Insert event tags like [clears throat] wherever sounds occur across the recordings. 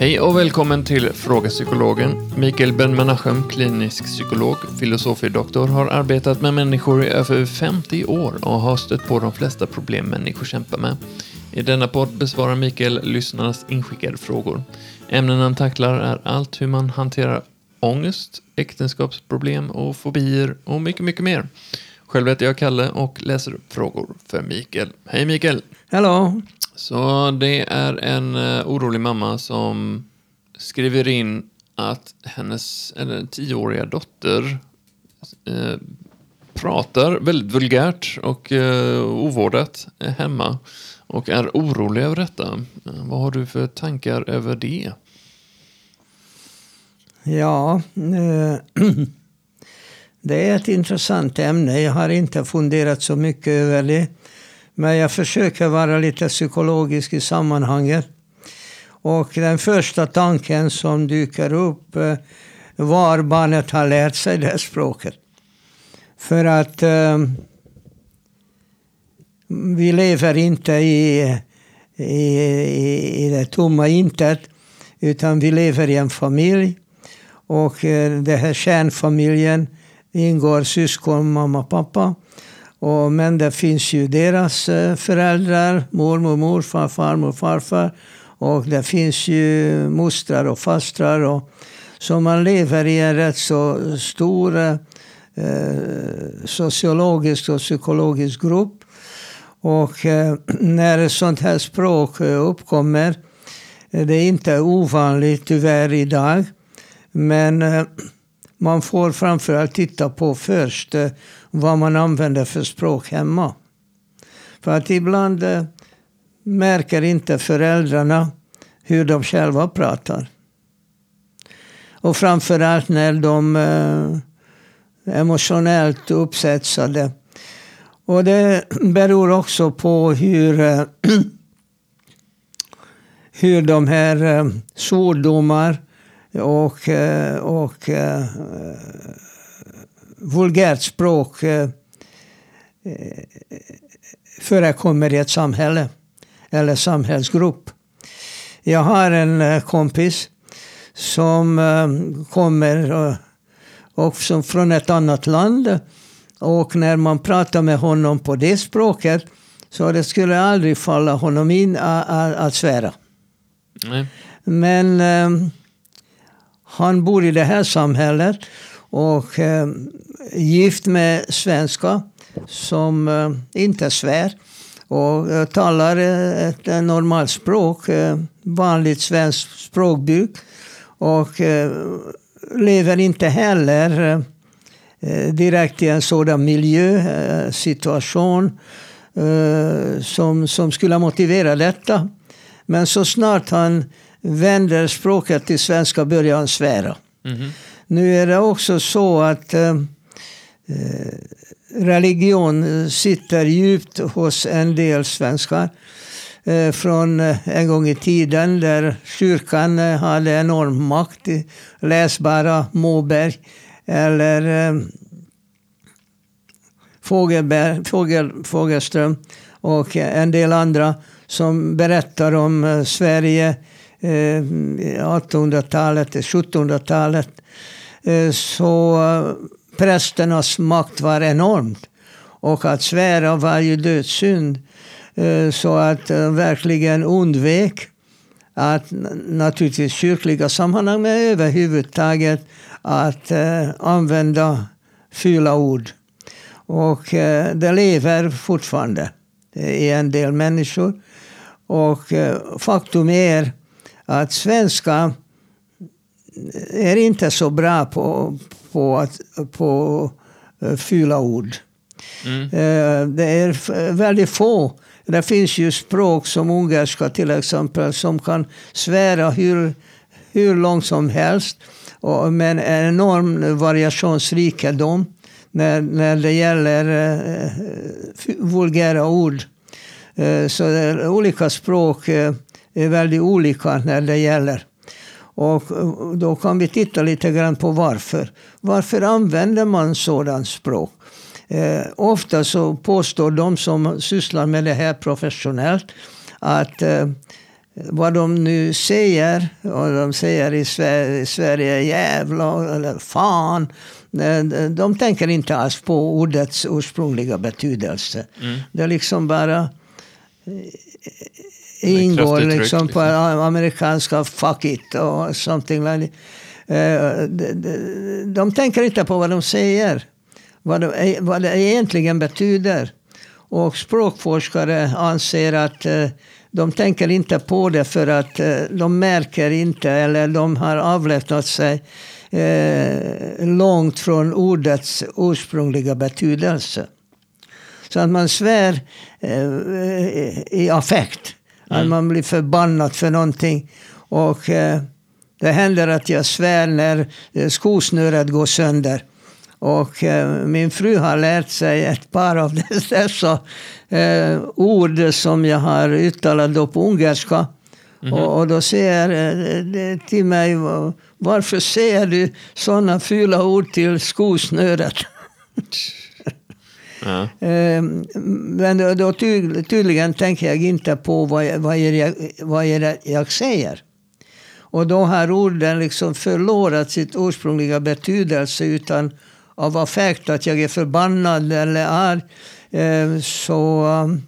Hej och välkommen till Fråga Psykologen. Mikael Ben-Menachem, klinisk psykolog, filosofie-doktor, har arbetat med människor i över 50 år och har stött på de flesta problem människor kämpar med. I denna podd besvarar Mikael lyssnarnas inskickade frågor. Ämnen han tacklar är allt hur man hanterar ångest, äktenskapsproblem och fobier och mycket, mycket mer. Själv heter jag Kalle och läser upp frågor för Mikael. Hej Mikael! Hello. Så det är en eh, orolig mamma som skriver in att hennes eller, tioåriga dotter eh, pratar väldigt vulgärt och eh, ovårdat hemma och är orolig över detta. vad har du för tankar över det? Ja, eh, [clears throat] det är ett intressant ämne. Jag har inte funderat så mycket över det. Men jag försöker vara lite psykologisk i sammanhanget. Och den första tanken som dyker upp eh, var barnet har lärt sig det språket. För att eh, vi lever inte i, i, i det tomma intet, utan vi lever i en familj. Och eh, den här kärnfamiljen ingår syskon, mamma, pappa. Och, men det finns ju deras eh, föräldrar, mormor, morfar, farmor, farfar. Och det finns ju mostrar och fastrar. Och, så man lever i en rätt så stor eh, sociologisk och psykologisk grupp. Och eh, [clears throat] när sånt här språk eh, uppkommer, eh, det är inte ovanligt tyvärr idag, men eh, [clears throat] man får framförallt titta på först eh, vad man använder för språk hemma. För att ibland eh, märker inte föräldrarna hur de själva pratar. Och framförallt när de eh, emotionellt uppsetsade. Och det [clears throat] beror också på hur, eh, [clears throat] hur de här eh, svordomar och, eh, och vulgärt språk uh, förekommer i ett samhälle eller samhällsgrupp. Jag har en kompis som kommer och som från ett annat land. Och när man pratar med honom på det språket så det skulle aldrig falla honom in att, att svära. Nej. Men han bor i det här samhället och eh, gift med svenska som eh, inte svär och eh, talar eh, ett eh, normalt språk, eh, vanligt svenskt språkbruk. Och eh, lever inte heller eh, eh direkt i en sådan miljö, situation som, som skulle motivera detta. Men så snart han vänder språket till svenska börjar han svära. Mm. Nu är det också så att eh, eh, religion sitter djupt hos en del svenskar. Eh, från eh, en gång i tiden där kyrkan eh, hade enorm makt. Läsbara Moberg eller eh, Fogelberg, Fågel, Fogelström och en del andra som berättar om Sverige 1800-talet, 1700-talet. Eh, så eh, prästernas makt var enormt. Och att svära var ju dödssynd. Eh, så att verkligen undvek att naturligtvis kyrkliga sammanhang men överhuvudtaget att använda fula ord. Och det lever fortfarande i en del människor. Och faktum är att svenska är inte så bra på, på, att, på uh, fula ord. Mm. Uh, det är väldigt få. Det finns ju språk som ungerska till exempel som kan svära hur, hur långt som helst. Och, men en enorm variationsrikedom när, när det gäller uh, vulgära ord. Så olika språk är väldigt olika när det gäller. Och då kan vi titta lite grann på varför. Varför använder man sådant språk? Eh, ofta så påstår de som sysslar med det här professionellt att eh, vad de nu säger, och de säger i Sverige, Sverige jävla eller fan, eh, de tänker inte alls på ordets ursprungliga betydelse. Mm. Det är liksom bara ingår liksom på [laughs] amerikanska fuck it och something like that. Eh, de, de, de tänker inte på vad de säger. Vad det, vad det egentligen betyder. Och språkforskare anser att eh, de tänker inte på det för att eh, de märker inte eller de har avlägsnat sig eh, långt från ordets ursprungliga betydelse. Så att man svär eh, i affekt. Att man blir förbannad för någonting. Och eh, det händer att jag svär när eh, skosnöret går sönder. Och eh, min fru har lärt sig ett par av [laughs] dessa eh, ord som jag har uttalat då på ungerska. Och, och då säger eh, till mig, varför säger du sådana fula ord till skosnöret? [laughs] Ja. Eh, Men då, då ty, tydligen tänker jag inte på vad, vad, jag, vad jag, jag säger. Och då har orden liksom förlorat sitt ursprungliga betydelse utan av affekt, att jag är förbannad eller arg. Eh, Så um,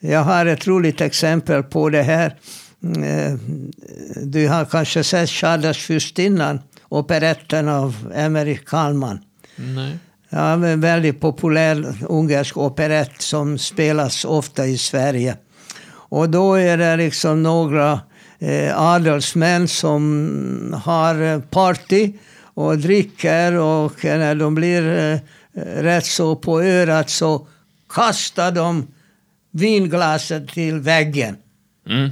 jag har ett roligt exempel på det här. Du har kanske sett Tjaderdsfürstinnan, operetten av Emerich Kallman. Nej. Ja, en väldigt populär ungersk operett som spelas ofta i Sverige. Och då är det liksom några eh, adelsmän som har party och dricker och när de blir eh, rätt så på örat så kastar de vinglaset till väggen. Mm.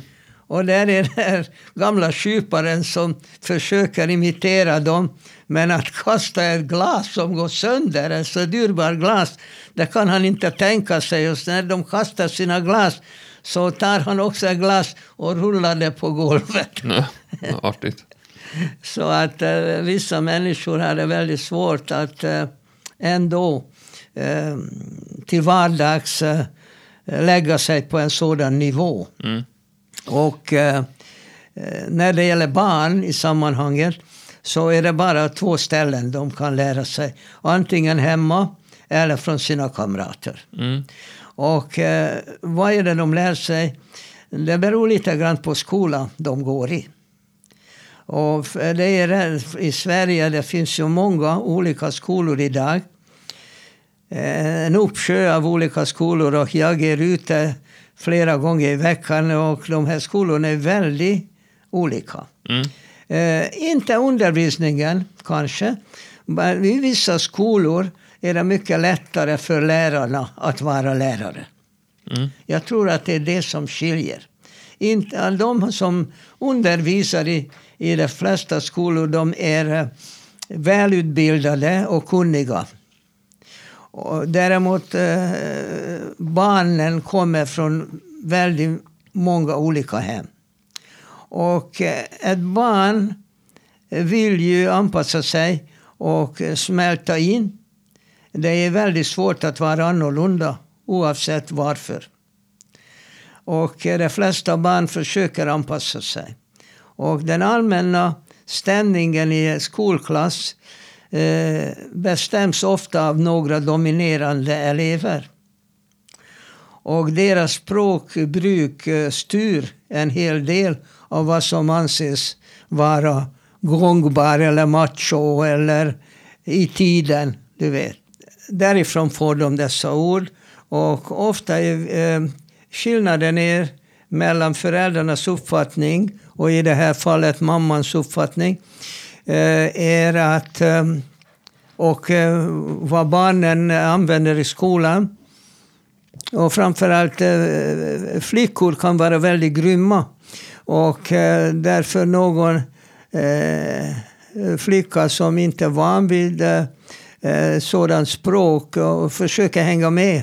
Och där är den gamla kyparen som försöker imitera dem. Men att kasta ett glas som går sönder, ett så dyrbar glas, det kan han inte tänka sig. Och när de kastar sina glas så tar han också ett glas och rullar det på golvet. Ja, artigt. [laughs] Så att eh, vissa människor har det väldigt svårt att eh, ändå eh, till vardags eh, lägga sig på en sådan nivå. Mm. Och eh, eh, när det gäller barn i sammanhanget så är det bara två ställen de kan lära sig. Antingen hemma eller från sina kamrater. Mm. Och eh, vad är det de lär sig? Det beror lite grann på skolan de går i. Och det är I Sverige det finns ju många olika skolor idag. Eh, En uppsjö av olika skolor och jag är ute flera gånger i veckan och de här skolorna är väldigt olika. Mm. Eh, inte undervisningen kanske, men i vissa skolor är det mycket lättare för lärarna att vara lärare. Mm. Jag tror att det är det som skiljer. Inte, de som undervisar i, i de flesta skolor de är eh, välutbildade och kunniga. Och däremot eh, barnen kommer från väldigt många olika hem. Och eh, ett barn eh, vill ju anpassa sig och eh, smälta in. Det är väldigt svårt att vara annorlunda oavsett varför. Och eh, de flesta barn försöker anpassa sig. Och den allmänna stämningen i en skolklass eh, Eh, bestäms ofta av några dominerande elever. Och deras språkbruk eh, styr en hel del av vad som anses vara gångbar eller macho eller i tiden, du vet. Därifrån får de dessa ord. Och ofta är eh, skillnaden är mellan föräldrarnas uppfattning och i det här fallet mammans uppfattning eh, Eh, är att eh, och eh, vad barnen använder i skolan och framförallt flickor kan vara väldigt grymma. Och därför någon flicka som inte är van vid sådant språk och försöker hänga med.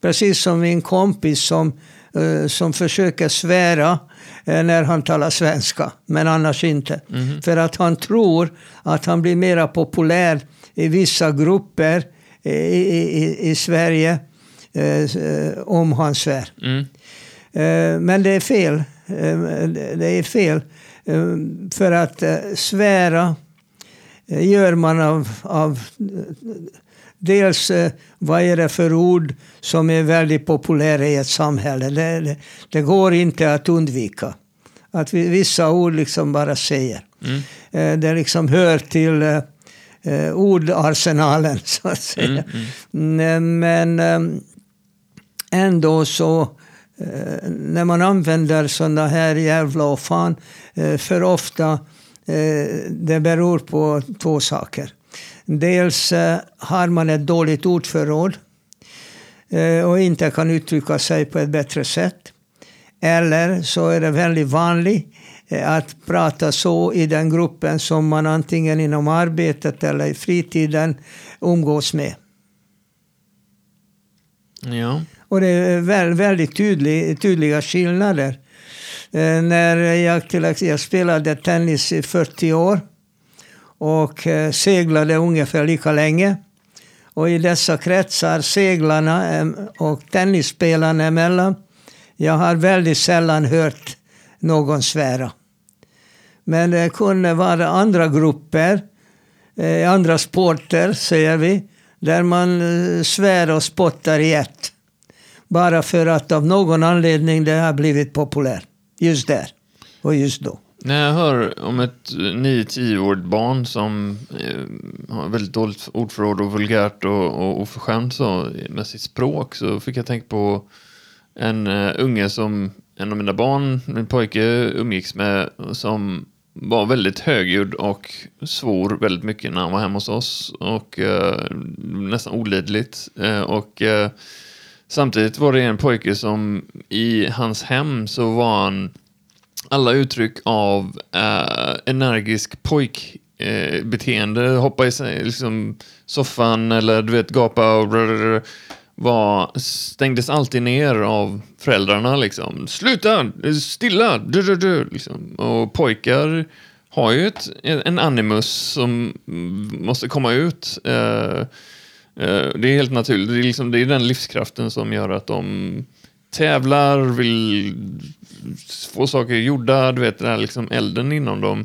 Precis som min kompis som, som försöker svära eh, när han talar svenska, men annars inte. För att han tror att han blir mera populär i vissa grupper i, i, i- i Sverige eh, om han svär. Mm. Eh, men det är fel. Eh, det är fel. Eh, för att eh, svära eh, gör man av, av Dels eh, vad är det för ord som är väldigt populära i ett samhälle. Det, det, det går inte att undvika. Att vi, vissa ord liksom bara säger. Mm. Eh, det liksom hör till eh, eh ordarsenalen [laughs] så att säga. Mm, mm. Men eh, ändå så när man använder sådana här jävla och fan för ofta det beror på två saker. Dels eh, har man ett dåligt ordförråd eh, och inte kan uttrycka sig på ett bättre sätt. Eller så är det väldigt vanligt eh, att prata så i den gruppen som man antingen inom arbetet eller i fritiden umgås med. Ja. Och det är väldigt tydlig, tydliga skillnader. När jag, till jag spelade tennis i 40 år och eh, seglade ungefär lika länge. Och i dessa kretsar, seglarna eh, och tennisspelarna emellan, jag har väldigt sällan hört någon svära. Men det kunde vara andra grupper, eh, andra sporter, säger vi, där man svär och spottar i ett. Bara för att av någon anledning det har blivit populärt. Just där och just då. När jag hör om ett eh, 9-10-årigt barn som eh, har väldigt dåligt ordförråd och vulgärt och, och oförskämt så, med sitt språk så fick jag tänka på en eh, unge som en av mina barn, min pojke, umgicks med som var väldigt högljudd och svor väldigt mycket när han var hemma hos oss och eh, nästan olidligt. Eh, och eh, samtidigt var det en pojke som i hans hem så var han alla uttryck av uh, energisk pojkbeteende, eh, uh, hoppa i liksom, soffan eller du vet gapa och var, stängdes alltid ner av föräldrarna liksom. Sluta! Stilla! Du, du, du, liksom. Och pojkar har ju ett, en animus som måste komma ut. Uh, det är helt naturligt. Det är, liksom, det är den livskraften som gör att de tävlar, vill få saker gjorda, du vet den här liksom elden inom dem.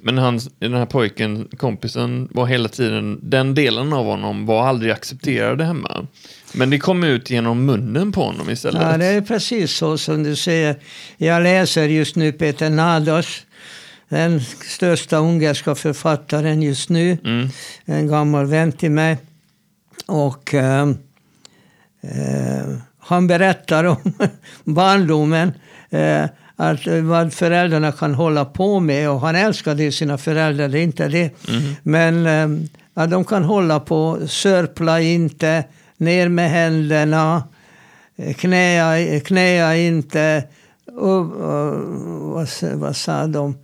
Men han, den här pojken, kompisen, var hela tiden, den delen av honom var aldrig accepterad hemma. Men det kom ut genom munnen på honom istället. Ja, det är precis så som du säger. Jag läser just nu Peter Nadas, den största ungerska författaren just nu. Mm. En gammal vän till mig. Och äh, äh, han berättar om [laughs] barndomen. Eh, att vad föräldrarna kan hålla på med. Och han älskade sina föräldrar, det är inte det. Mm. Men eh, att de kan hålla på, sörpla inte, ner med händerna, knäa, knäa inte. Och, och, vad, vad sa de?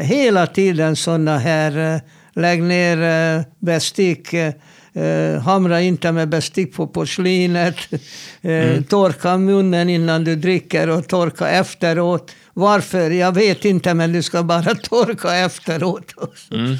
Hela tiden sådana här, eh, lägg ner eh, bestick Eh, hamra inte med bestick på porslinet. [laughs] Eh, mm. Torka munnen innan du dricker och torka efteråt. Varför? Jag vet inte, men du ska bara [laughs] torka efteråt. [laughs] Mm.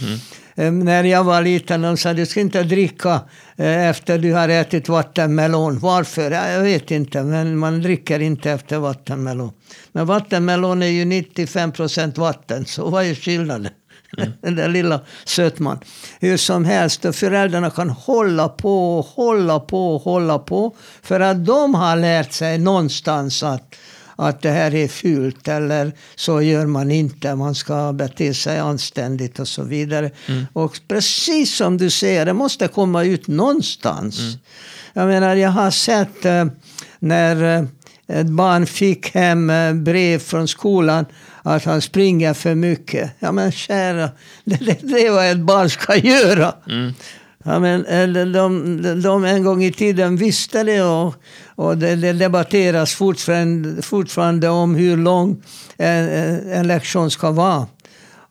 Eh, när jag var liten de sa du ska inte dricka eh, efter du har ätit vattenmelon. Varför? Jag vet inte, men man dricker inte efter vattenmelon. Men vattenmelon är ju 95 procent vatten, så vad är skillnaden? Mm. [laughs] Den där lilla sötman. Hur som helst, och föräldrarna kan hålla på, hålla på, hålla på. För att de har lärt sig någonstans att, att det här är fult eller så gör man inte. Man ska bete sig anständigt och så vidare. Mm. Och precis som du säger, det måste komma ut någonstans. Mm. Jag menar, jag har sett eh, när eh, ett barn fick hem eh, brev från skolan att han springer för mycket. Ja men kära, [laughs] det, det, det är vad ett barn ska göra. Mm. Ja, men, de, de, de en gång i tiden visste det och, och det, det debatteras fortfarande, fortfarande om hur lång en, en lektion ska vara.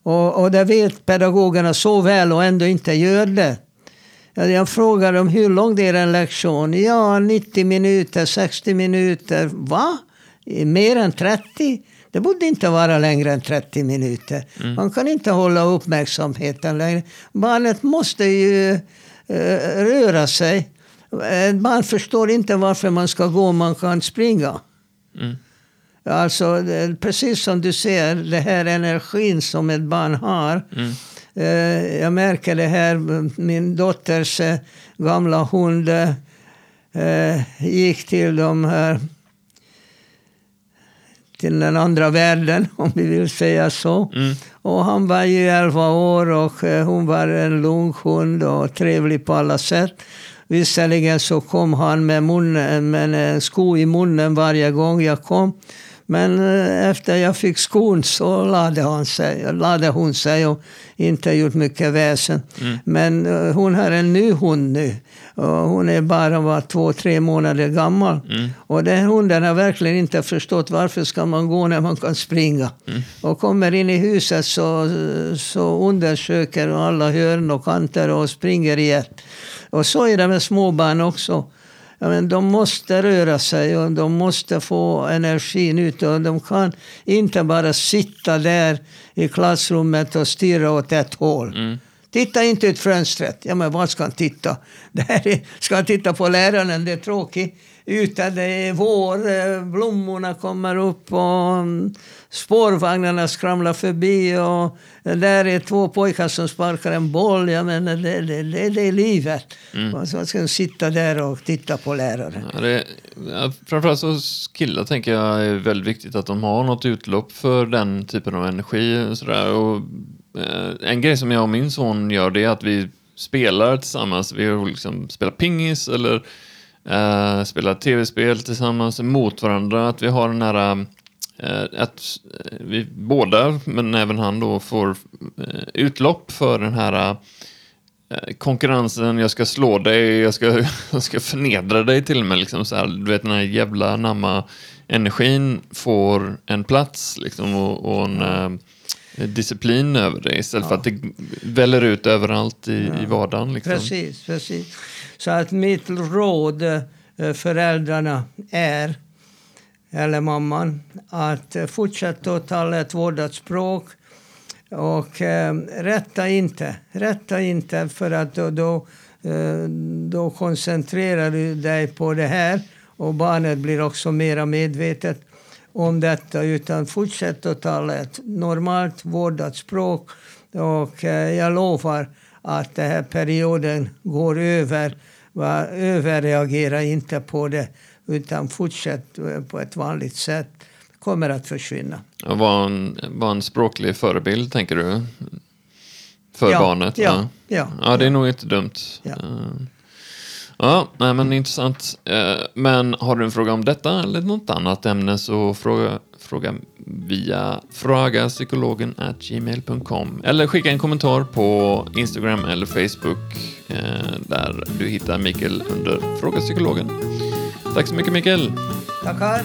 Och, och det vet pedagogerna så väl och ändå inte gör det. Jag frågar dem hur lång det är en lektion. Ja, 90 minuter, 60 minuter. Va? Mer än 30? Det borde inte vara längre än 30 minuter. Mm. Man kan inte hålla uppmärksamheten längre. Barnet måste ju uh, röra sig. Ett barn förstår inte varför man ska gå om man kan springa. Mm. Alltså, precis som du ser, det här energin som ett barn har. Mm. Eh, jag märker det här, min dotters eh, gamla hund eh, gick till de här till den andra världen, [laughs] om vi vill säga så. Mm. Och han var ju 11 år och hon var en lugn hund och trevlig på alla sätt. Visserligen så kom han med, munnen, med en sko i munnen varje gång jag kom. Men eh, efter jag fick skon så lade, han sig, lade hon sig och inte gjort mycket väsen. Men eh, hon har en ny hund nu. Och hon är bara var två, tre månader gammal. Och den hunden har verkligen inte förstått varför ska man gå när man kan springa. Och kommer in i huset så, så undersöker alla hörn och kanter och springer i ett. Och så är det med småbarn också. Ja, men de måste röra sig och de måste få energin ut. Och de kan inte bara sitta där i klassrummet och stirra åt ett håll. Mm. Titta inte ut fönstret. Ja, men vad ska han titta? Där är, ska han titta på läraren? Det är tråkigt. Ute det är vår, eh, blommorna kommer upp och mm, spårvagnarna skramlar förbi. Och där är två pojkar som sparkar en boll. Ja, men det, det, det, det är livet. Och så ska han sitta där och titta på läraren. Ja, det, ja, framförallt så killar tänker jag är väldigt viktigt att de har något utlopp för den typen av energi. Och sådär. Och, Eh, en grej som jag och min son gör det är att vi spelar tillsammans. Vi liksom spelar pingis eller eh, spelar tv-spel tillsammans mot varandra. Att vi har den här eh, att eh, vi båda, men även han då, får eh, utlopp för den här eh, konkurrensen, jag ska slå dig, jag ska, [laughs] jag ska förnedra dig till och med. Liksom, så här, du vet den här jävla namma energin får en plats liksom, och, och en eh, disciplin över det istället för att det väller ut överallt i, i vardagen. Liksom. Precis, precis. Så att mitt råd eh, föräldrarna är, eller mamman, att eh, fortsätta att tala ett vårdat språk. Och eh, rätta inte, rätta inte för att då, då, eh, då koncentrerar du dig på det här och barnet blir också mera medvetet om detta utan fortsätt att tala ett normalt vårdat språk och eh, jag lovar att den här perioden går över. Va, överreagera inte på det utan fortsätt eh, på ett vanligt sätt. Det kommer att försvinna. Och Var en, var en språklig förebild, tänker du? För Ja, barnet? ja, ja, ja, det är ja. nog inte dumt. Ja. Ja, nej, men intressant. Eh, men har du en fråga om detta eller något annat ämne så fråga, fråga via fragapsykologen gmail.com eller skicka en kommentar på Instagram eller Facebook eh, där du hittar Mikael under Fråga Psykologen. Tack så mycket Mikael! Tackar!